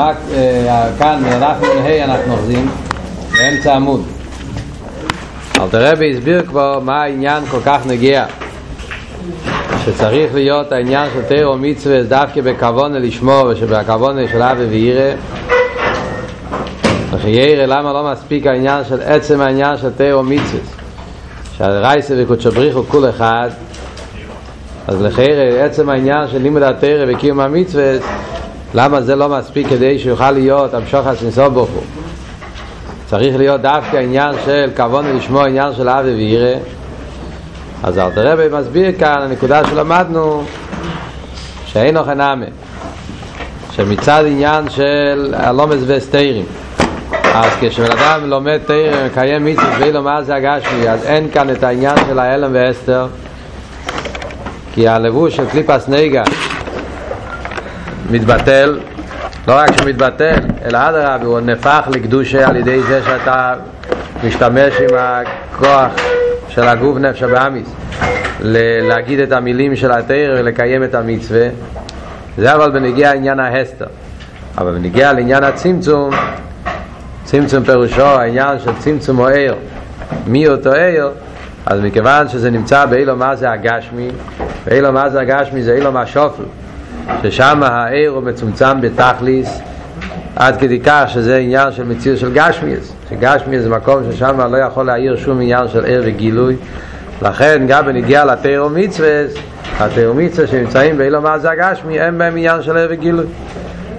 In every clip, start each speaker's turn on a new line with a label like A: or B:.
A: רק אה, כאן, אנחנו להי אנחנו אוחזים, באמצע עמוד. אלתר רבי הסביר כבר מה העניין כל כך נגיע. שצריך להיות העניין של תירו מצווה דווקא בכוונה לשמור ושבכוונה של אבי וירא. וכי ירא למה לא מספיק העניין של עצם העניין של תירו מצווה. שהרייסה וקודשו בריחו כול אחד. אז לחייר עצם העניין של לימוד התירו וקיום המצווה למה זה לא מספיק כדי שיוכל להיות המשוך הסנסור ברוך הוא? צריך להיות דווקא עניין של כבון לשמוע עניין של אבי וירא. אז תראה מסביר כאן הנקודה שלמדנו שאין אוכל נאמה שמצד עניין של הלומס וסתירים אז כשבן אדם לומד תירם מקיים מצוות ואילו מה זה הגשמי אז אין כאן את העניין של ההלם ואסתר כי הלבוש של קליפס נגה מתבטל, לא רק שהוא מתבטל, אלא אדרבה, הוא נהפך לקדושה על ידי זה שאתה משתמש עם הכוח של הגוף נפש הבאמיס להגיד את המילים של התרא ולקיים את המצווה. זה אבל בנגיע עניין ההסתר. אבל בנגיע לעניין הצמצום צמצום פירושו העניין של צמצום או עיר מי אותו עיר אז מכיוון שזה נמצא באילו מה זה הגשמי ואילו מה זה הגשמי זה אילו מה שופל ששם העיר הוא מצומצם בתכליס עד כדי כך שזה עניין של מציר של גשמיאס שגשמיאס זה מקום ששם לא יכול להעיר שום עניין של עיר וגילוי. לכן גם בנגיע לתירו מצווה התירו מצווה שנמצאים באילו מה זה הגשמי אין בהם עניין של עיר וגילוי.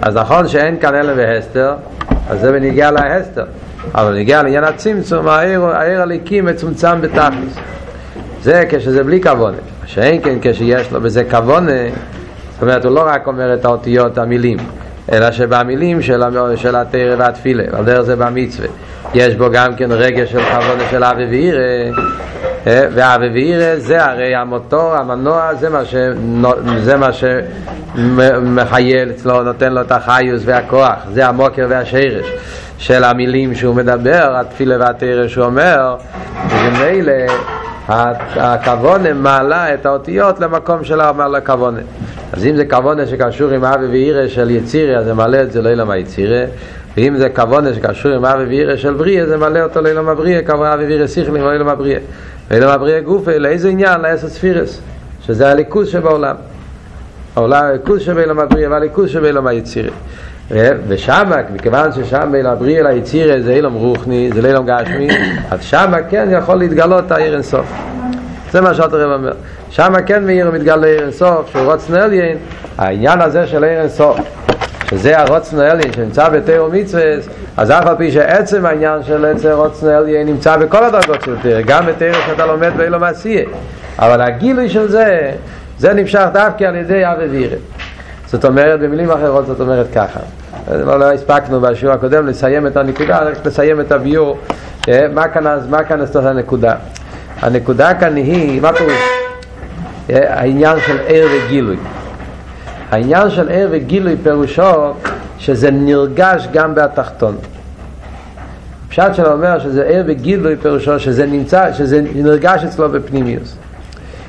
A: אז נכון שאין כאן אלה והסתר אז זה בנגיע להסתר. אבל בנגיע לעניין הצמצום העיר, העיר הליקים מצומצם בתכליס זה כשזה בלי כוונה שאין כן כשיש לו בזה כוונה זאת אומרת, הוא לא רק אומר את האותיות, המילים, אלא שבמילים של, של התרא והתפילה, על דרך זה במצווה, יש בו גם כן רגש של חבונה של אבי ואירא, ואבי ואירא זה הרי המוטור, המנוע, זה מה, ש, זה מה שמחייל אצלו, נותן לו את החיוס והכוח, זה המוקר והשרש של המילים שהוא מדבר, התפילה והתרא שהוא אומר, וממילא הכוונה מעלה את האותיות למקום של הכוונה. אז אם זה כוונה שקשור עם אבי ואירא של יצירה, אז זה מעלה את זה לאילם היצירה. ואם זה כוונה שקשור עם אבי ואירא של בריאה, זה מעלה אותו לאילם הבריאה, כמו אבי ואירא שכלים או אילם הבריאה. ואילם הבריאה גופה, לאיזה עניין? לעשר ספירס, שזה הליכוז שבעולם. העולם הליכוז שבאילם הבריאה והליכוז שבאילם היצירה. ושם, מכיוון ששם בין הבריאה ליצירה זה אילם רוחני, זה אילם גשמי, אז שם כן יכול להתגלות העיר אינסוף. זה מה שאתה רב אומר. שם כן מאיר מתגלה עיר אינסוף, שהוא רוצן עליין, העניין הזה של עיר אינסוף, שזה הרוצן עליין שנמצא בתיאו מצווה, אז אף על פי שעצם העניין של עצר רוצן עליין נמצא בכל הדרגות של תיאו, גם בתיאו שאתה לומד ואילו מעשייה. אבל הגילוי של זה, זה נמשך דווקא על ידי אבי וירא. זאת אומרת, במילים אחרות זאת אומרת ככה. לא, לא הספקנו בשיעור הקודם לסיים את הנקודה, רק לסיים את הביור. מה כאן מה כאן אז הנקודה? הנקודה כאן היא, מה פירוש? העניין של ער וגילוי. העניין של ער וגילוי פירושו שזה נרגש גם בתחתון. פשט שלו אומר שזה ער וגילוי פירושו שזה נמצא, שזה נרגש אצלו בפנימיוס.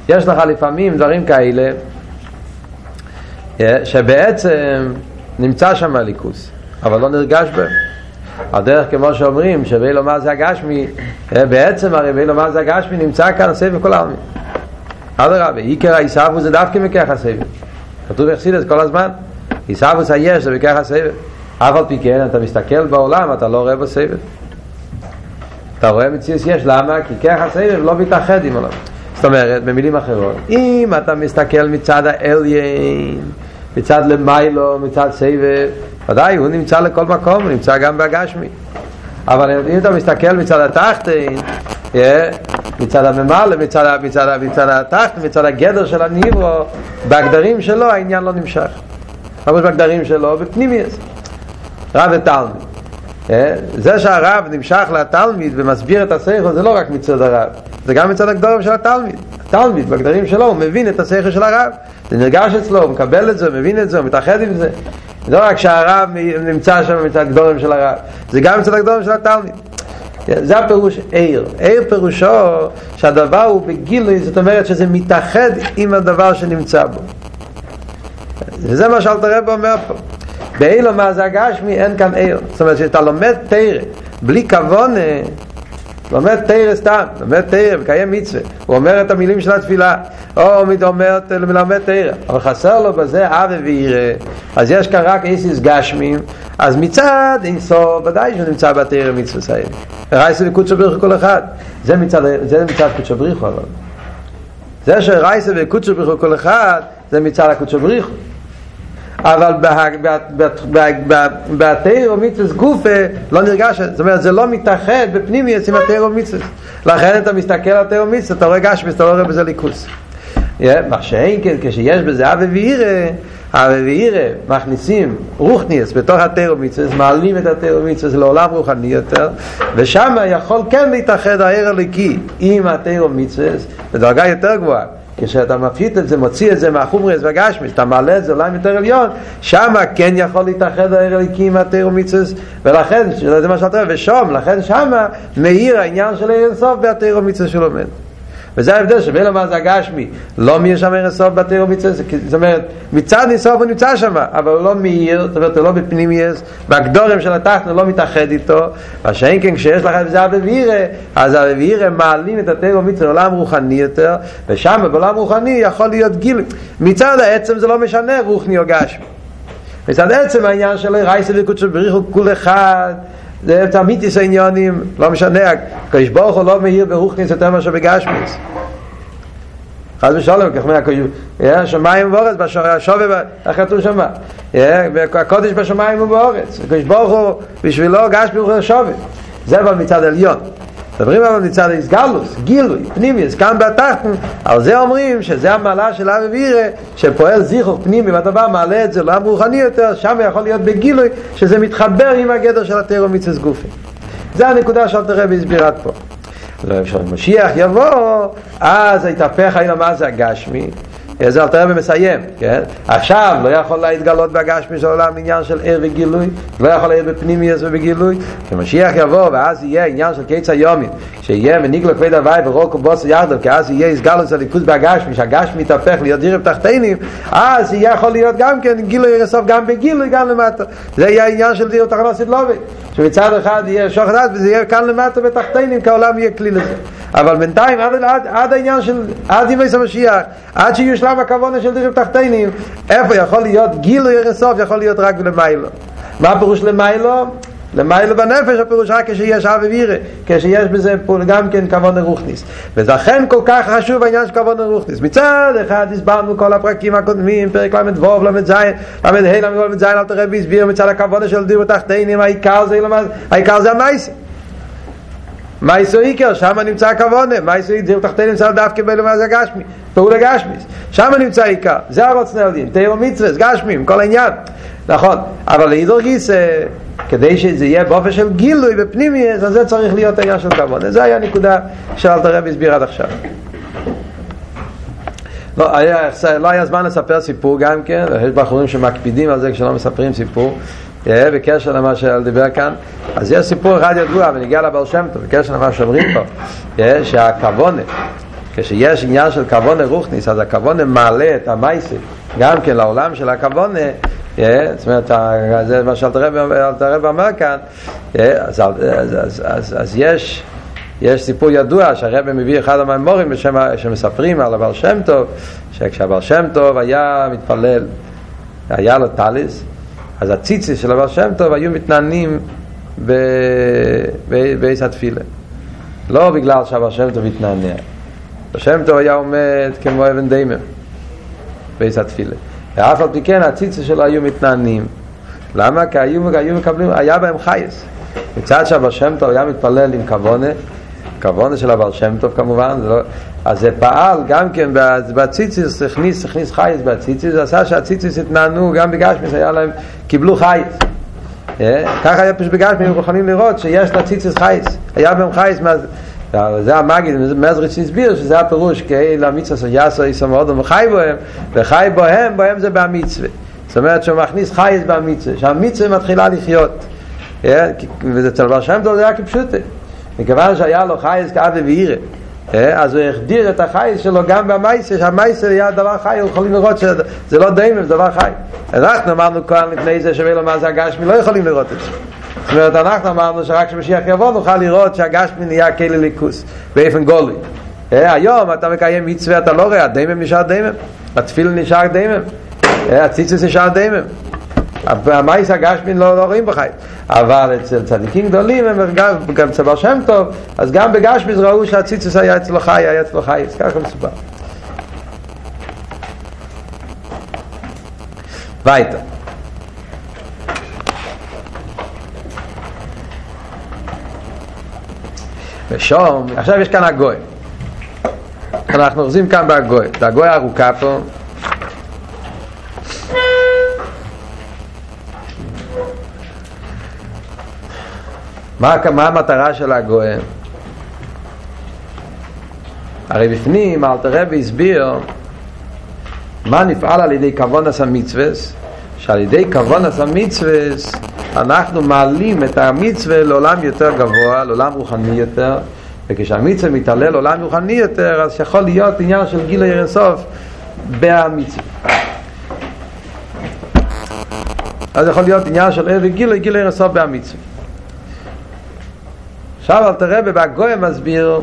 A: יש לך לפעמים דברים כאלה שבעצם נמצא שם הליכוס, אבל לא נרגש בהם. הדרך כמו שאומרים, שווה לו מה זה הגשמי, בעצם הרי ואילו מה זה הגשמי נמצא כאן סבב כל העלמין. אדרבה, עיקר העיסאוווס זה דווקא מכך הסבב. כתוב בחסידס כל הזמן, עיסאוווס היש זה מכך הסבב. אף על פי כן, אתה מסתכל בעולם, אתה לא רואה בו סבב. אתה רואה מציאס יש, למה? כי כך הסבב לא מתאחד עם עולם. זאת אומרת, במילים אחרות, אם אתה מסתכל מצד האליין, מצד למיילו, מצד סבב, ודאי, הוא נמצא לכל מקום, הוא נמצא גם בגשמי. אבל אם אתה מסתכל מצד התחתן, מצד הממלא, מצד, מצד, מצד התחתן, מצד הגדר של הניברו, בהגדרים שלו העניין לא נמשך. ממש בהגדרים שלו, בפנימיוס. רב ותלמיד. זה שהרב נמשך לתלמיד ומסביר את השכל זה לא רק מצד הרב, זה גם מצד הגדרים של התלמיד. התלמיד בגדרים שלו הוא מבין את השכל של הרב, זה נרגש אצלו, הוא מקבל את זה, מבין את זה, הוא מתאחד עם זה. לא רק שהרב נמצא שם מצד הגדורים של הרב, זה גם מצד הגדורים של התלמיד. זה הפירוש עיר. עיר פירושו שהדבר הוא בגילוי, זאת אומרת שזה מתאחד עם הדבר שנמצא בו. וזה מה שאלתר רב אומר פה. באילו מה זה הגשמי אין כאן עיר זאת אומרת שאתה לומד תרא בלי כוון לומד תרא סתם, לומד תרא, מקיים מצווה. הוא אומר את המילים של התפילה. או אומר, מלמד תרא אבל חסר לו בזה אבי וירא אז יש כאן רק איסיס גשמים אז מצד אינסוף ודאי שהוא נמצא בתרא מצווה סייל רייסה וקודשו בריחו כל אחד. זה מצד, זה מצד קודשו בריחו אבל. זה שרייסה וקודשו בריחו כל אחד זה מצד הקודשו בריחו אבל בתאיר ומיצוס גופה לא נרגש, זאת אומרת זה לא מתאחד בפנימיוס עם התאיר ומיצוס לכן אתה מסתכל על תאיר ומיצוס אתה רואה גשמיס, אתה לא רואה בזה ליכוס. מה שאין כן, כשיש בזה אבי ואירה אבי ואירה מכניסים רוחניאס בתוך התאיר ומיצוס מעלים את התאיר ומיצוס לעולם רוחני יותר ושם יכול כן להתאחד העיר הליקי עם התאיר ומיצוס בדרגה יותר גבוהה כשאתה מפחית את זה, מוציא את זה מהחומרס והגשמיס, אתה מעלה את זה לעולם יותר עליון, שם כן יכול להתאחד העיר הליקי עם התירו מיצוס, ולכן, זה מה שאתה אומר, ושום, לכן שם מאיר העניין של עיר אינסוף בהתירו מיצוס שהוא לומד. וזה ההבדל שבין מה זה הגשמי. לא מאיר שם ערס סוף בתיאור מצווה זאת אומרת מצד ניסוף הוא נמצא שם אבל הוא לא מאיר זאת אומרת הוא לא בפנימייס בגדורם של התחת הוא לא מתאחד איתו. מה שאין כן כשיש לך את זה אבווירה אז אבווירה מעלים את התיאור מצווה לעולם רוחני יותר ושם בעולם רוחני יכול להיות גיל. מצד העצם זה לא משנה רוחני או גשמי. מצד עצם העניין של רייסה וקודשו בריחו כול אחד זה תמיד יש עניונים, לא משנה, הקדוש ברוך הוא לא מאיר ברוכניס יותר מאשר בגשמיס. חס ושלום, כך אומר שמיים ובאורץ, השווה, איך כתוב שם? הקודש בשמיים ובאורץ. הקדוש ברוך הוא בשבילו גשמי הוא שווה. זה אבל מצד עליון. מדברים אבל מצד איסגלוס, גילוי, פנימיוס, כאן בתחתן, על זה אומרים שזה המעלה של אבי וירא, שפועל זיכוך פנימי, בא מעלה את זה לעם רוחני יותר, שם יכול להיות בגילוי, שזה מתחבר עם הגדר של התירו מיצס גופי. זה הנקודה שאתה רבי הסביר עד פה. כשמשיח יבוא, אז יתהפך העניין מה זה הגשמי, זה אלתר רבי מסיים, כן? עכשיו לא יכול להתגלות בגשמי של עולם עניין של ער וגילוי, לא יכול להיות בפנימיוס ובגילוי, כשמשיח יבוא ואז יהיה עניין של קיץ היומים, שיהיה וניגלו כבד הוואי ורוקו בוס יחדו, כי אז יהיה הסגלות של ליכוז בגשמי, שהגשמי יתהפך להיות דירב תחתינים, אז יהיה יכול להיות גם כן גילוי ירסוף גם בגילוי גם למטה. זה יהיה העניין של דיר תחנות סדלובי, שמצד אחד יהיה שוחד וזה יהיה כאן למטה בתחתינים, כי העולם יהיה כלי לזה. אבל בינתיים עד, עד, עד העניין של, עד ימי המשיח, עד שיהיו שלב הכוונה של דירים תחתינים, איפה יכול להיות גילוי אינסוף, יכול להיות רק למיילו. מה הפירוש למיילו? למיילו בנפש הפירוש רק כשיש אבי וירא, כשיש בזה גם כן כבון רוחניס. ולכן כל כך חשוב העניין של כבון רוחניס. מצד אחד הסברנו כל הפרקים הקודמים, פרק ל"ו, ל"ז, ל"ה, ל"ז, אל תראה והסביר מצד הכבון של דירים תחתינים, העיקר זה, העיקר זה המייסה. מייסו איקר, שם נמצא הכוונה, מייסו איקר, דיר תחתי נמצא דווקא באלו מה זה גשמי, פעולה גשמיס, שם נמצא עיקר, זה הרוץ נלדים, תאיר מצווס, גשמים, כל העניין, נכון, אבל להידור גיס, כדי שזה יהיה באופן של גילוי בפנימי, אז זה צריך להיות העניין של כוונה, זה היה הנקודה שאלת הרב הסביר עד עכשיו. לא היה, לא היה זמן לספר סיפור גם כן, יש בחורים שמקפידים על זה כשלא מספרים סיפור, בקשר למה שאל דיבר כאן. אז יש סיפור אחד ידוע ונגיע לבעל שם טוב בקשר למה שאומרים פה שהכוונה כשיש עניין של כוונה רוחניס אז הכוונה מעלה את המייסי גם כן לעולם של הכוונה זאת אומרת, זה מה שאלתרעב אומר כאן אז, אז יש יש סיפור ידוע שהרבא מביא אחד המאמורים שמספרים על הבעל שם טוב שכשהבעל שם טוב היה מתפלל היה לו טליס אז הציצי של הבעל שם טוב היו מתנענים בעיס התפילה. לא בגלל שהבעל שם טוב התנענע. הבעל שם טוב היה עומד כמו אבן דיימר בעיס התפילה. ואף על פי כן הציצי שלו היו מתנענים. למה? כי היו, היו מקבלים, היה בהם חייס. מצד שהבעל שם טוב היה מתפלל עם כוונה כוונה של הבעל שם טוב כמובן זה לא, אז זה פעל גם כן בציציס, הכניס, הכניס חייס בציציס, זה עשה שהציציס התנענו גם בגשמיס, היה להם, קיבלו חייס. ככה היה פשוט בגשמיס, הם יכולים לראות שיש לציציס חייס, היה בהם חייס, זה המגיד, מזריץ' הסביר שזה הפירוש, כי למצווה של יסו מאוד וחי בוהם, וחי בוהם, בוהם זה במצווה. זאת אומרת שהוא מכניס חייס במצווה, שהמצווה מתחילה לחיות. וזה אצל בר שם טוב זה היה כפשוטה. מכיוון שהיה לו חייס כאבי ואירה, אז הוא החדיר את החייס שלו גם במייסר, שהמייסר היה דבר חי, יכולים לראות שזה לא דיימם, זה דבר חי. אנחנו אמרנו כאן לפני זה שווה לו מה זה הגשמי, לא יכולים לראות את זה. זאת אומרת, אנחנו אמרנו שרק כשמשיח יבוא נוכל לראות שהגשמי נהיה כלי ליכוס, באופן גולי. היום אתה מקיים מצווה, אתה לא רואה, הדיימם נשאר דיימם, התפיל נשאר דיימם, הציצוס נשאר דיימם. המייס הגשמין לא, לא רואים בחי אבל אצל צדיקים גדולים הם גם, גם אצל בר שם טוב אז גם בגשמין ראו שהציצוס היה אצלו חי היה אצלו חי אז ככה מסופר weiter ושום, עכשיו יש כאן הגוי. אנחנו אוחזים כאן בהגוי. הגוי ארוכה פה מה, מה המטרה של הגויים? הרי בפנים אלתר רבי הסביר מה נפעל על ידי כוונס המצווס שעל ידי כוונס המצווס אנחנו מעלים את המצווה לעולם יותר גבוה, לעולם רוחני יותר וכשהמצווה מתעלה לעולם רוחני יותר אז יכול להיות עניין של גיל אינסוף במצווה אז יכול להיות עניין של גיל, אינסוף במצווה עכשיו אל תראה בבגוי מסביר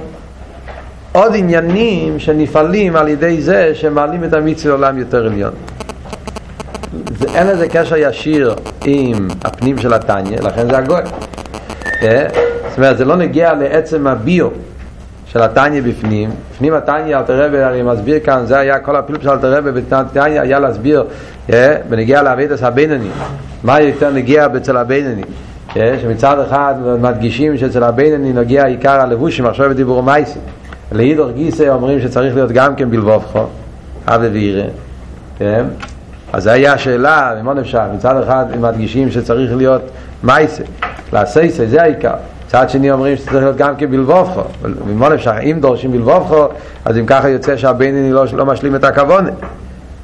A: עוד עניינים שנפעלים על ידי זה שמעלים את המצווה לעולם יותר עליון. זה, אין לזה קשר ישיר עם הפנים של התניא, לכן זה הגוי. אה? זאת אומרת, זה לא נגיע לעצם הביו של התניא בפנים. בפנים התניא, אל תראה, אני מסביר כאן, זה היה כל הפילוג של אל תראה בתניא, היה להסביר אה? בנגיע לעבידת הבינוני. מה יותר נגיע אצל הבינוני? שמצד אחד מדגישים שאצל הבינני נוגע עיקר הלבושים עכשיו בדיבור מייסי להידור גיסא אומרים שצריך להיות גם כן בלבובכו אבי וירא כן? אז זו היה השאלה, ממה נפשך? מצד אחד מדגישים שצריך להיות מייסי לעשייסי, זה העיקר מצד שני אומרים שצריך להיות גם כן בלבובכו ממה נפשך? אם דורשים בלבובכו אז אם ככה יוצא שהבינני לא, לא משלים את הכוונה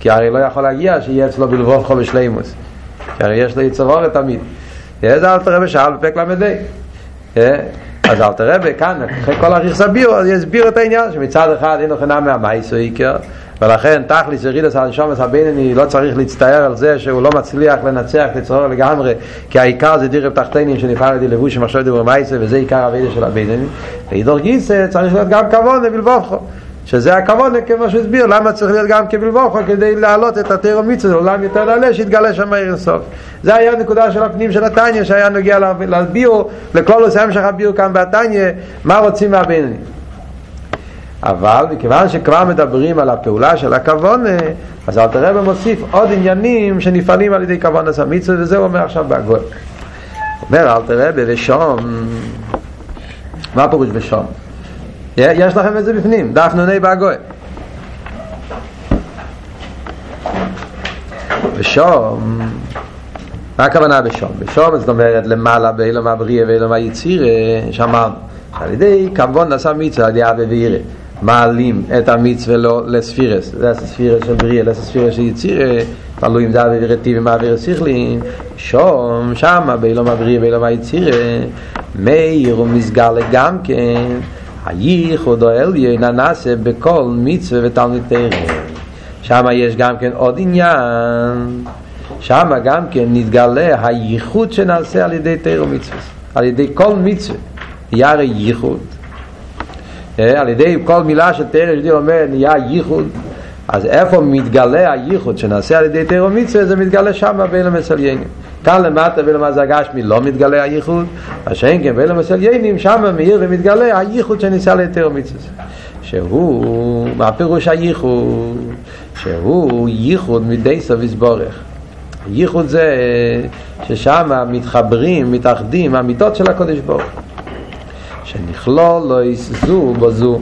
A: כי הרי לא יכול להגיע שיהיה אצלו בלבובכו בשלימוס כי הרי יש לו יצרורת תמיד זה אלתר רבי שאל בפק למדי אז אלתר רבי כאן אחרי כל הריך סביר אז יסביר את העניין שמצד אחד אין חינם מהמייסו עיקר ולכן תכליס ירידס על נשומת הבינני לא צריך להצטער על זה שהוא לא מצליח לנצח לצרור לגמרי כי העיקר זה דירב תחתינים שנפעל ידי לבוש שמחשב דיבור מייסו וזה עיקר הווידה של הבינני. ואידור גיסא צריך להיות גם כבון בלבובכו שזה הכבוד כמו שהסביר למה צריך להיות גם כבלבוכו כדי להעלות את התירו מצווה לעולם יותר נעלה שיתגלה שם מהיר אינסוף זה היה נקודה של הפנים של התניא שהיה נוגע לביאו לכל עושה המשך הביאו כאן בתניא מה רוצים מהבינני אבל מכיוון שכבר מדברים על הפעולה של הכוונה אז אל תראה ומוסיף עוד עניינים שנפעלים על ידי כוונה המצווה וזה הוא אומר עכשיו בהגול אומר אל תראה ושום מה פירוש ושום? יש לכם את זה בפנים, דף נוני בהגוי. ושום, מה הכוונה בשום? בשום זאת אומרת למעלה באילום הבריאה ואילום היציר, שאמרנו, על ידי כבון נעשה מצווה על אבי וירא. מעלים את המצווה לא לספירס, זה הספירס של בריאה, זה הספירס של יציר, תלוי אם זה אבי וירתי ומה אבי שכלין, שום, שמה באילום הבריאה ואילום היציר, מאיר ומסגר כן. הייחוד או עליון הנעשה בכל מצווה ותלמיד תרם שם יש גם כן עוד עניין שם גם כן נתגלה הייחוד שנעשה על ידי תרם מצווה על ידי כל מצווה ירא ייחוד על ידי כל מילה שתרם שדי אומר נהיה ייחוד אז איפה מתגלה הייחוד שנעשה על ידי תרם מצווה זה מתגלה שם בין המסליינים כאן למטה ולמה זה הגשמי לא מתגלה הייחוד. מה שאין כן ואלה מסליינים שם מאיר ומתגלה הייחוד שניסה ליתר מצווה שהוא, מה פירוש הייחוד? שהוא ייחוד מדי סביס בורך ייחוד זה ששם מתחברים, מתאחדים המידות של הקודש ברוך שנכלול לא יסזו בזו.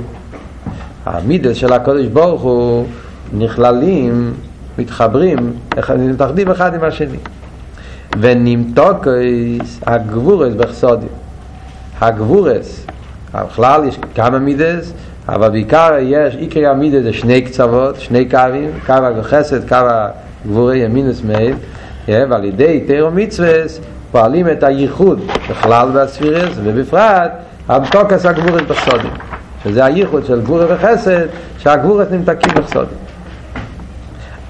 A: המידס של הקודש ברוך הוא נכללים, מתחברים, מתאחדים אחד עם השני ונמתוקס הגבורס בחסודים הגבורס בכלל יש כמה מידס אבל בעיקר יש עיקרי המידס זה שני קצוות שני קווים קו החסד קו הגבורי ימינוס מייל ועל ידי תירו מצווס פועלים את הייחוד בכלל בספירס ובפרט המתוקס הגבורס בחסודים שזה הייחוד של גבורה וחסד, שהגבורת נמתקים בסודים.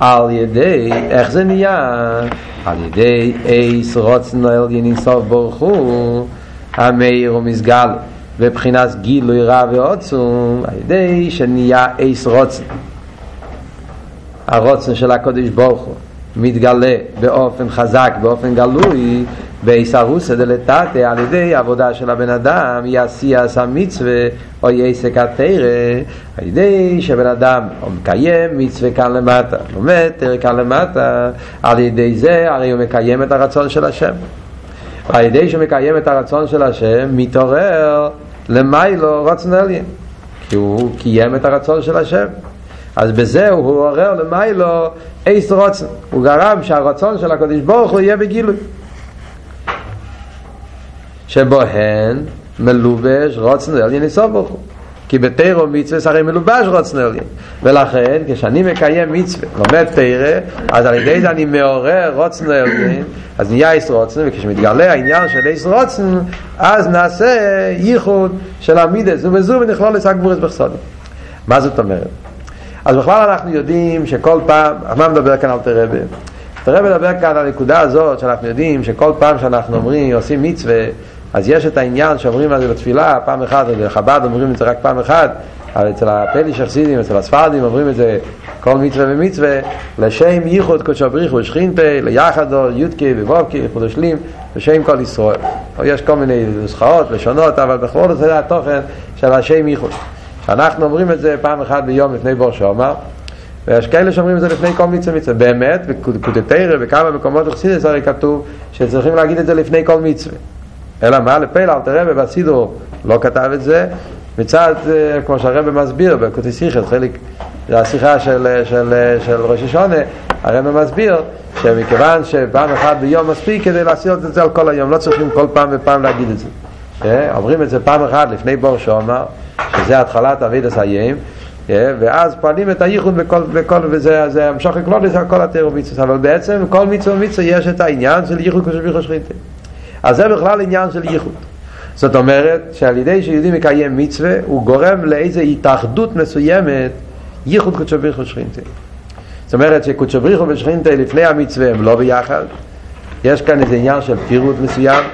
A: על ידי, איך זה נהיה? על ידי אייס רוצן אל ינין סוף ברוך הוא, המאיר ומסגל, ובחינת גילוי רע ועוצום, על ידי שנהיה אייס רוצן. הרוצן של הקודש ברוך הוא מתגלה באופן חזק, באופן גלוי, בעיסרוסא דלתתא על ידי עבודה של הבן אדם יעשייה המצווה או יעסק התרא על ידי שבן אדם מקיים מצווה כאן למטה לומד תרא כאן למטה על ידי זה הרי הוא מקיים את הרצון של השם. על ידי שהוא מקיים את הרצון של השם מתעורר למיילו רצון עליין כי הוא קיים את הרצון של השם. אז בזה הוא עורר למיילו אייס רוצן הוא גרם שהרצון של הקדוש ברוך הוא יהיה בגילוי שבוהן מלובש רוצן עליין יסוף ברוך הוא כי בתירו מצווה הרי מלובש רוצן עליין ולכן כשאני מקיים מצווה לומד תירה אז על ידי זה אני מעורר רוצן עליין אז נהיה איס רוצן וכשמתגלה העניין של איס רוצן אז נעשה ייחוד של המידס ובזו ונכלול לסק גבורס בחסודים מה זאת אומרת? אז בכלל אנחנו יודעים שכל פעם, מה מדבר כאן על תרבה? תרבה מדבר כאן על הנקודה הזאת שאנחנו יודעים שכל פעם שאנחנו אומרים, עושים מצווה אז יש את העניין שאומרים על זה בתפילה פעם אחת, בחב"ד אומרים את זה רק פעם אחת, אבל אצל הפליש החסידים, אצל הספרדים אומרים את זה כל מצווה ומצווה, לשם ייחוד קודשו בריחו שכינתה, ליחדו, יודקי ובובקי, ייחוד השלים, בשם כל ישראל. יש כל מיני נוסחאות, לשונות, אבל בכל זה התוכן של השם ייחוד. שאנחנו אומרים את זה פעם אחת ביום לפני בור שאומר, ויש כאלה שאומרים את זה לפני כל מצווה מצווה. באמת, בקודתרא, בכמה מקומות בחסידס הרי כתוב שצריכים להגיד את זה לפני כל מצווה. אלא מה? לפייל אל תראה בסידור לא כתב את זה מצד, כמו שהרבא מסביר בקוטיסיכס, חלק, זה השיחה של, של, של ראש השונה, הרבא מסביר שמכיוון שפעם אחת ביום מספיק כדי לעשות את זה על כל היום, לא צריכים כל פעם ופעם להגיד את זה. אומרים את זה פעם אחת לפני בור שומר, שזה התחלת אבי דסיים, ואז פועלים את הייחוד בכל, בכל וזה זה המשוך לקלול לזה כל התיאור מצווה, אבל בעצם כל מצווה ומצווה יש את העניין של ייחוד כשביך ושכינתי. אז זה בכלל עניין של ייחוד. זאת אומרת שעל ידי שיהודי מקיים מצווה הוא גורם לאיזו התאחדות מסוימת ייחוד קודשו בריחו ושכינתה. זאת אומרת שקודשו בריחו ושכינתה לפני המצווה הם לא ביחד. יש כאן איזה עניין של פירוט מסוים.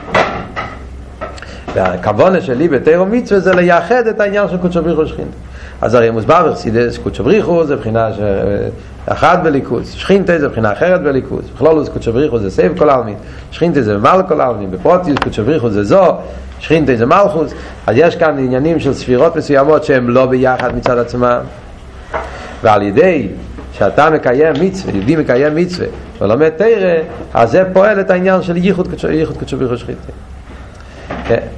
A: והכוונה שלי בתירו מצווה זה לייחד את העניין של קודשו בריחו ושכינתה. אז הרי מוסבר בחסידס, קודשו בריחו זה בחינה אחת בליכוס, שכינתה זה בחינה אחרת בליכוס, בכלולוס קודשו בריחו זה סייב כל העלמין, שכינתה זה מעל כל העלמין, בפרוטיוס קודשו בריחו זה זו, שכינתה זה מלכוס, אז יש כאן עניינים של ספירות מסוימות שהם לא ביחד מצד עצמם, ועל ידי שאתה מקיים מצווה, יהודי מקיים מצווה, ולומד תרא, אז זה פועל את העניין של ייחוד קודשו בריחו שכינתה.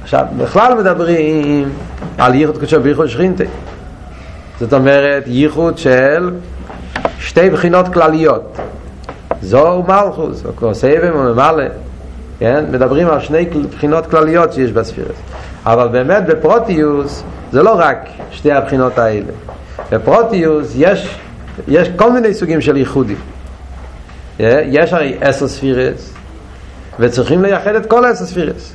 A: עכשיו, בכלל מדברים על ייחוד קודשו בריחו שכינתה. זאת אומרת, ייחוד של שתי בחינות כלליות. זו ומלכוס, או סבב וממלא. כן? מדברים על שני בחינות כלליות שיש בספירס. אבל באמת בפרוטיוס זה לא רק שתי הבחינות האלה. בפרוטיוס יש, יש כל מיני סוגים של ייחודים. יש הרי עשר ספירס, וצריכים לייחד את כל עשר ספירס.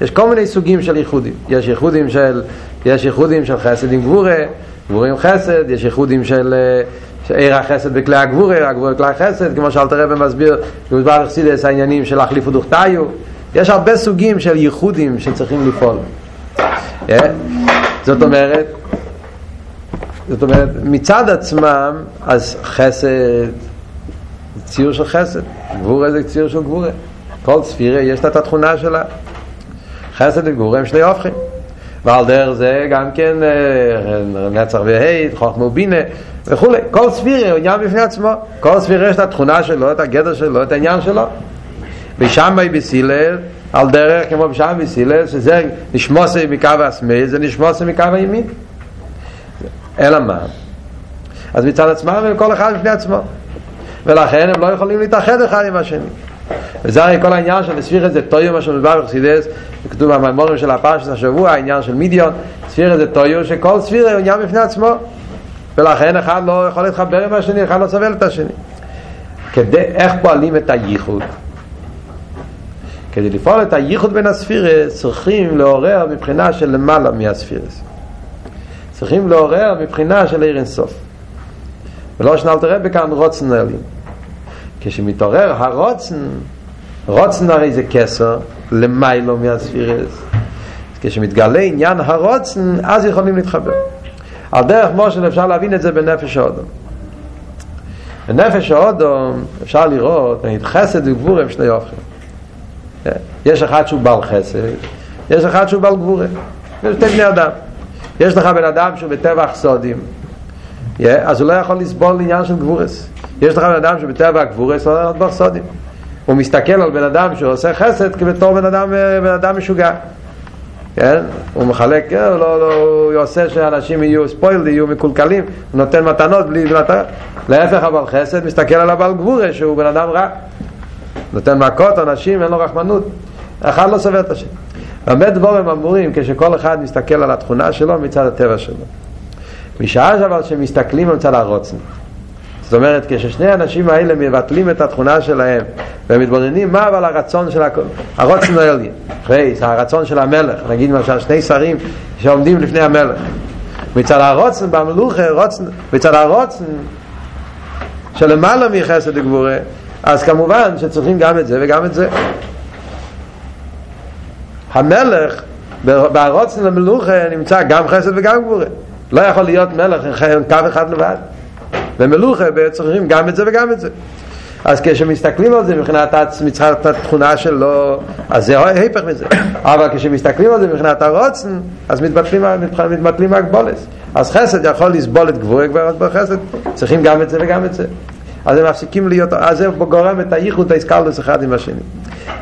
A: יש כל מיני סוגים של ייחודים. יש ייחודים של, יש ייחודים של חסד עם גבורה, גבורה עם חסד, יש ייחודים של עיר החסד בכלי הגבורה, הגבורה בכלי החסד, כמו שאלתר רבי מסביר, במסבר חסידס העניינים של החליף ודוכתיו. יש הרבה סוגים של ייחודים שצריכים לפעול. זאת אומרת, זאת אומרת, מצד עצמם, אז חסד, ציור של חסד, גבורה זה ציור של גבורה. כל ספירה יש לה את התכונה שלה. חסד וגבורה הם שני הופכים. ועל דרך זה גם כן נצח והיד, חוכמה ובינה וכולי. כל ספירה הוא עניין בפני עצמו. כל ספירה יש את התכונה שלו, את הגדר שלו, את העניין שלו. בשמאי בסילל, על דרך כמו בשמאי בסילל, שזה נשמוסי מקו השמאל, זה נשמוסי מקו הימין. אלא מה? אז מצד עצמם הם כל אחד בפני עצמו. ולכן הם לא יכולים להתאחד אחד עם השני. וזה הרי כל העניין של ספירת זה טויו, מה שמדבר בחסידס, כתוב במימורים של הפרשת השבוע, העניין של מידיון, ספירת זה טויו, שכל ספירה הוא עניין בפני עצמו, ולכן אחד לא יכול להתחבר עם השני, אחד לא סובל את השני. כדי, איך פועלים את הייחוד? כדי לפעול את הייחוד בין הספירס צריכים לעורר מבחינה של למעלה מהספירס. צריכים לעורר מבחינה של עיר אינסוף. ולא שנלת רבי כאן רוצן אלים. כשמתעורר הרוצן, רוצן הרי זה כסר, למיילו מהספירס. כשמתגלה עניין הרוצן, אז יכולים להתחבר. על דרך מושל אפשר להבין את זה בנפש האודום. בנפש האודום אפשר לראות, נגיד חסד וגבור הם שני אופכים. יש אחד שהוא בעל חסד, יש אחד שהוא בעל גבורה. יש שתי בני אדם. יש לך בן אדם שהוא בטבע סודים, אז הוא לא יכול לסבול עניין של גבורס. יש לך בן אדם שבטבע הוא לא יכול לסבול סודים. הוא מסתכל על בן אדם שעושה חסד כבתור בן אדם, בן אדם משוגע. כן? הוא מחלק, כן, לא, לא, הוא עושה שאנשים יהיו ספוילד, יהיו מקולקלים, הוא נותן מתנות בלי מטרה. להפך אבל חסד מסתכל על הבעל גבורה שהוא בן אדם רע. נותן מכות, אנשים, אין לו רחמנות. אחד לא סובל את השם. באמת דבורים אמורים כשכל אחד מסתכל על התכונה שלו מצד הטבע שלו. משעה אבל שמסתכלים מצד הרוצן. זאת אומרת, כששני האנשים האלה מבטלים את התכונה שלהם ומתבוננים מה אבל הרצון של הכל, הרוצן העליין, אחרי, הרצון של המלך, נגיד למשל שני שרים שעומדים לפני המלך. מצד הרוצן במלוכה, רוצן, מצד הרוצן שלמעלה מחסד וגבורה, אז כמובן שצריכים גם את זה וגם את זה. המלך בהרוצן למלוכה נמצא גם חסד וגם גבורה. לא יכול להיות מלך עם קו אחד לבד. ומלוכה צריכים גם את זה וגם את זה. אז כשמסתכלים על זה מבחינת מצחת התכונה שלו, אז זה ההפך מזה. אבל כשמסתכלים על זה מבחינת הרוצן, אז מתבטלים, מתבטלים הגבולס. אז חסד יכול לסבול את גבוה כבר בחסד, צריכים גם את זה וגם את זה. אז הם מפסיקים להיות, אז זה גורם את הייחוד האיסקלוס אחד עם השני.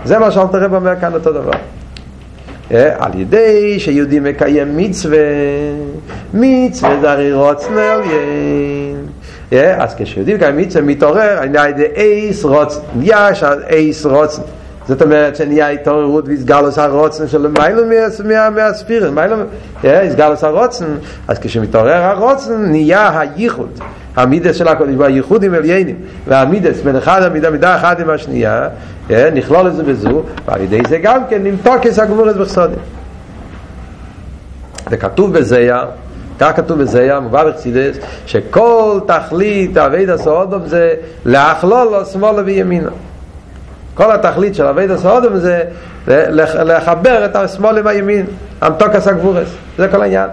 A: זה מה שאלת הרב אומר כאן אותו דבר. על ידי שיהודי מקיים מצווה, מצווה זה הרי רוצן עליין. אז כשיהודי מקיים מצווה מתעורר, על ידי אייס רוצן, יש אייס רוצן. זאת אומרת שנהיה התעוררות והסגלוס הרוצן של מיילו מהספירן, מיילו, הסגלוס הרוצן, אז כשמתעורר הרוצן נהיה הייחוד, המידס של הקודש, והייחודים עליינים, והמידס בין אחד המידה, מידה אחת עם השנייה, נכלול את זה בזו, ועל ידי זה גם כן נמתוק את הגבורת בחסודים. וכתוב בזיה, כך כתוב בזיה, מובא בחסידס, שכל תכלית אבי הסעודום זה להכלול לו שמאלה וימינה. כל התכלית של אבי הסעודום זה לחבר את השמאל עם הימין, המתוקס הגבורס, זה כל העניין.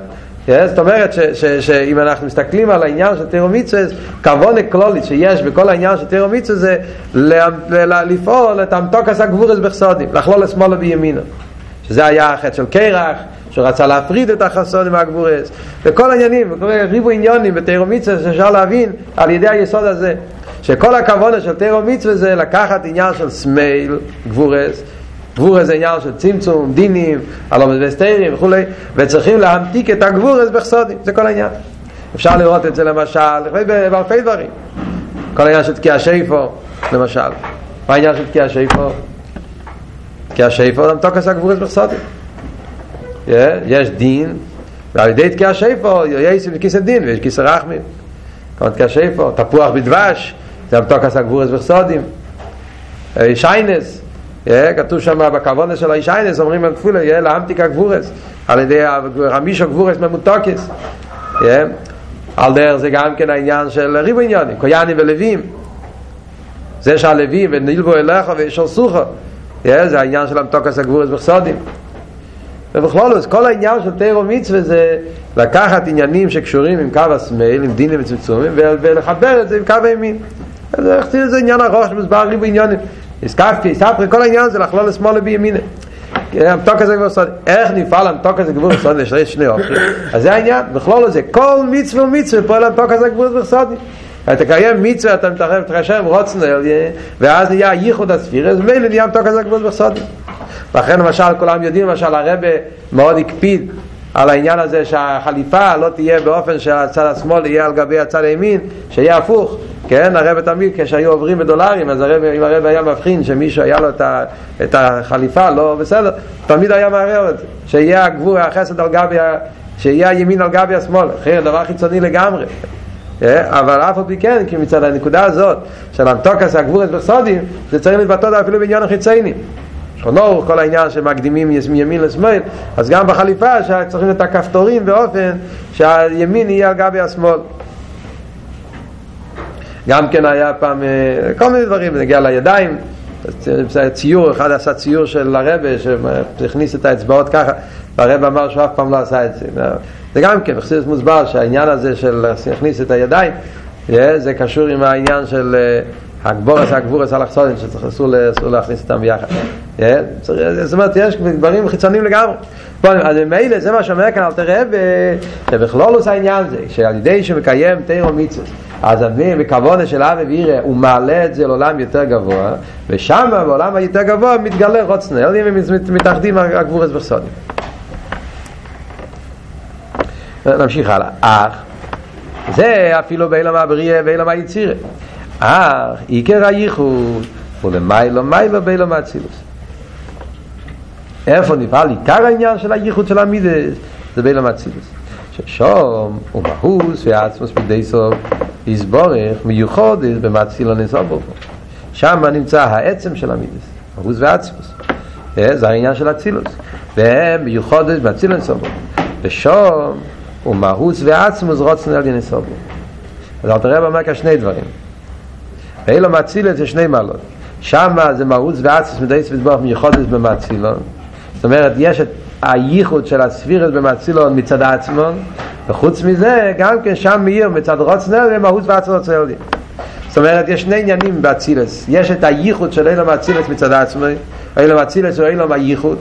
A: זאת אומרת שאם אנחנו מסתכלים על העניין של תירו מצווה, כבון כלולית שיש בכל העניין של תירו זה לפעול את המתוקס הגבורס בחסודים, לכלול לשמאלה וימינה. שזה היה החטא של קרח, שרצה להפריד את החסודים מהגבורס, וכל העניינים, ריבו עניונים בתירו מצווה שאפשר להבין על ידי היסוד הזה, שכל הכוונה של תירו מצווה זה לקחת עניין של סמייל, גבורס, גבורס זה עניין של צמצום, דינים, הלומד וסתרים וכולי, וצריכים להמתיק את הגבורס בחסודים, זה כל העניין. אפשר לראות את זה למשל, באלפי דברים. כל העניין של תקיע שיפו, למשל. מה העניין של תקיע שיפו? תקיע שיפו, למתוקס הגבורס בחסודים. יש דין, ועל ידי תקיע שיפו, יש כיסא דין ויש כיסא רחמים. כמו תקיע שיפו, תפוח בדבש, זה המתוקס הגבורס בחסודים. שיינס, כתוב שם בכוונה של הישיינס, אומרים על תפולה, יהיה לאמתיק הגבורס, על ידי רמישו גבורס ממותוקס. על דרך זה גם כן העניין של ריבו עניונים, קויאנים ולווים. זה שהלווים ונלבו אליך וישרסוך, זה העניין של המתוקס הגבורס בחסודים. ובכלול, כל העניין של תירו מצווה זה לקחת עניינים שקשורים עם קו השמאל, עם דינים וצמצומים, ולחבר את זה עם קו הימין. זה עניין ארוך שמוסבר ריבו עניונים. הסקפתי, הספרי, כל העניין זה לכלול לשמאל בימינה. המתוק הזה כבר סוד, איך נפעל המתוק הזה גבור סוד לשרי שני אופים? אז זה העניין, בכלול זה, כל מצווה ומצווה פועל המתוק הזה גבור סודי. אתה תקיים מצווה, אתה מתרחב, תחשב רוצן, ואז נהיה ייחוד הספירה, אז מילא נהיה המתוק הזה גבור סודי. לכן למשל כולם יודעים, למשל הרבה מאוד הקפיד על העניין הזה שהחליפה לא תהיה באופן שהצד השמאל יהיה על גבי הצד הימין, שיהיה הפוך. כן, הרב תמיד כשהיו עוברים בדולרים, אז הרב, אם הרב היה מבחין שמישהו היה לו את, ה, את החליפה, לא בסדר, תמיד היה מערער את זה, שיהיה הגבור, החסד על גבי, שיהיה הימין על גבי השמאל, אחרי דבר חיצוני לגמרי. אבל אף על פי כן, כי מצד הנקודה הזאת של המתוקס הגבורס בסודים, זה צריך להתבטא אפילו בעניין החיצייני. שכונו, כל העניין שמקדימים מימין לשמאל, אז גם בחליפה שצריכים את הכפתורים באופן שהימין יהיה על גבי השמאל. גם כן היה פעם כל מיני דברים, זה נגיע לידיים, ציור, אחד עשה ציור של הרבה שהכניס את האצבעות ככה, והרבה אמר שהוא אף פעם לא עשה את זה. זה גם כן, בחסידות מוסבר שהעניין הזה של להכניס את הידיים, זה קשור עם העניין של הגבורס, הגבורס אלכסונים, שאסור להכניס אותם ביחד. זאת אומרת, יש דברים חיצוניים לגמרי. אז ממילא זה מה שאומר כאן אל תראה, שבכלולוס העניין זה, שעל ידי שמקיים תירו מיצוס, אז אבי בכוונה של אבי וירא הוא מעלה את זה לעולם יותר גבוה, ושם בעולם היותר גבוה מתגלה רוצנה, ומתאחדים הגבורס וחסונים. נמשיך הלאה. אך, זה אפילו באילם הבריאה ואילם היצירה. אך, עיקר הייחוד הוא למיילו מיילו באילם האצילוס. איפה נפעל עיקר העניין של הייחוד של המידס? זה באילם האצילוס. ששום הוא מהוס ועצמוס בידי סוף יסבורך מיוחודס במצילו נסובו שם נמצא העצם של המידס מהוס ועצמוס זה העניין של אצילוס והם מיוחודס במצילו נסובו ושום הוא מהוס ועצמוס רוצן על ינסובו אז אל תראה במקה שני דברים. ואילו מצילת זה שני מעלות. שם זה מהוס ועצמוס מדי סבידבוך מיוחודס במצילון זאת אומרת יש את הייחוד של הספירס במצילון מצד עצמון וחוץ מזה גם כן שם מאיר מצד רוצנר ומהות ועצמון צלדים זאת אומרת יש שני עניינים באצילס. יש את הייחוד של אילום האצילס מצד עצמי אילום האצילס הוא אילום הייחוד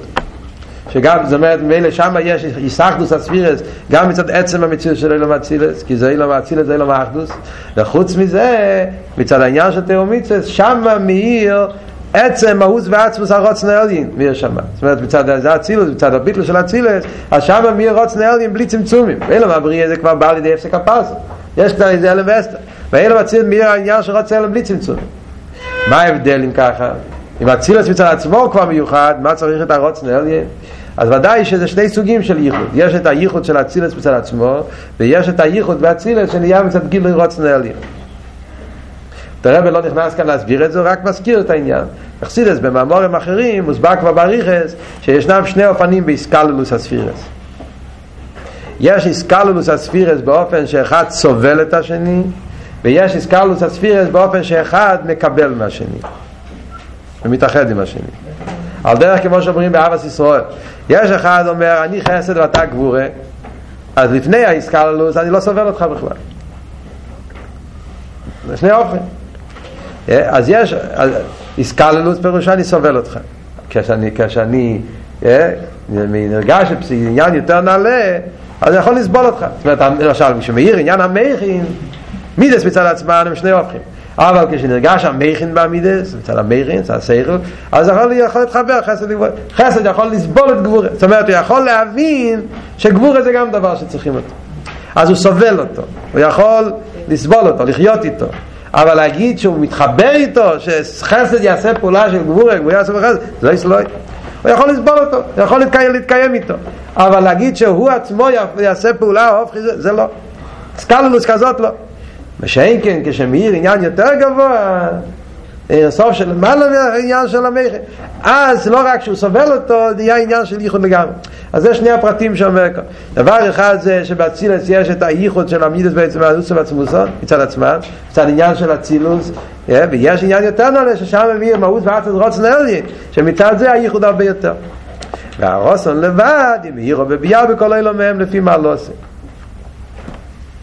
A: שגם זאת אומרת מאלה שם יש יסחדוס הספירס גם מצד עצם המציאות של אילום האצילס כי זה אילום האצילס זה אילום האחדוס. וחוץ מזה מצד העניין של תאומיצס שם מאיר עצם מהוס ועצמוס הרוצן העליין מי שמה. זאת אומרת מצד זה אצילוס מצד הביטל של אצילס אז שמה מי רוצן העליין בלי צמצומים. ואילו מהבריא זה כבר בא לידי הפסק הפס יש כבר איזה אלם ואסתר. ואילו מצילס מי העניין שרוצה אלם בלי צמצומים. מה ההבדל אם ככה? אם אצילס מצד עצמו כבר מיוחד מה צריך את הרוצן העליין אז ודאי שזה שני סוגים של ייחוד יש את הייחוד של אצילס מצד עצמו ויש את הייחוד באצילס שנהיה מצד גיל רוצן העליין הרב לא נכנס כאן להסביר את זה, רק מזכיר את העניין. אכסידס במאמורים אחרים מוסבר כבר בריחס שישנם שני אופנים באיסקללוס הספירס. יש איסקללוס הספירס באופן שאחד סובל את השני, ויש איסקללוס הספירס באופן שאחד מקבל מהשני ומתאחד עם השני. על דרך כמו שאומרים באבס ישראל, יש אחד אומר אני חסד ואתה גבורה, אז לפני האיסקללוס אני לא סובל אותך בכלל. זה שני אופן. אז יש, איסקללוס פירושה אני סובל אותך. כשאני, כשאני נרגש עניין יותר נעלה, אז אני יכול לסבול אותך. זאת אומרת, למשל, כשמאיר עניין המכין, מידס מצד עצמם הם שני הופכים. אבל כשנרגש המכין במידס, מצד המכין, מצד השכל, אז יכול, יכול להתחבר חסד לגבור. חסד יכול לסבול את גבורה. זאת אומרת, הוא יכול להבין שגבורה זה גם דבר שצריכים אותו. אז הוא סובל אותו, הוא יכול לסבול אותו, לחיות איתו. אבל להגיד שהוא מתחבר איתו, שחסד יעשה פעולה של גבורה, גבורה יעשה בחסד, זה לא יסלוי. הוא יכול לסבול אותו, הוא יכול להתקיים, להתקיים איתו. אבל להגיד שהוא עצמו יעשה פעולה, זה לא. סקללוס כזאת לא. ושאין כן, כשמאיר עניין יותר גבוה, סוף של מעלה מהעניין של המכר אז לא רק שהוא סובל אותו נהיה עניין של ייחוד לגמרי. אז זה שני הפרטים שאומר כאן. דבר אחד זה שבאצילס יש את הייחוד של המידס בעצם מהנוסה ועצמוסון מצד עצמם מצד עניין של אצילוס ויש עניין יותר נעלה ששם מביא מהות ועצת רוצן אליין שמצד זה הייחוד הרבה יותר. והרוסון לבד אם ייחוד בבייה בכל אילו מהם לפי מה לא עושה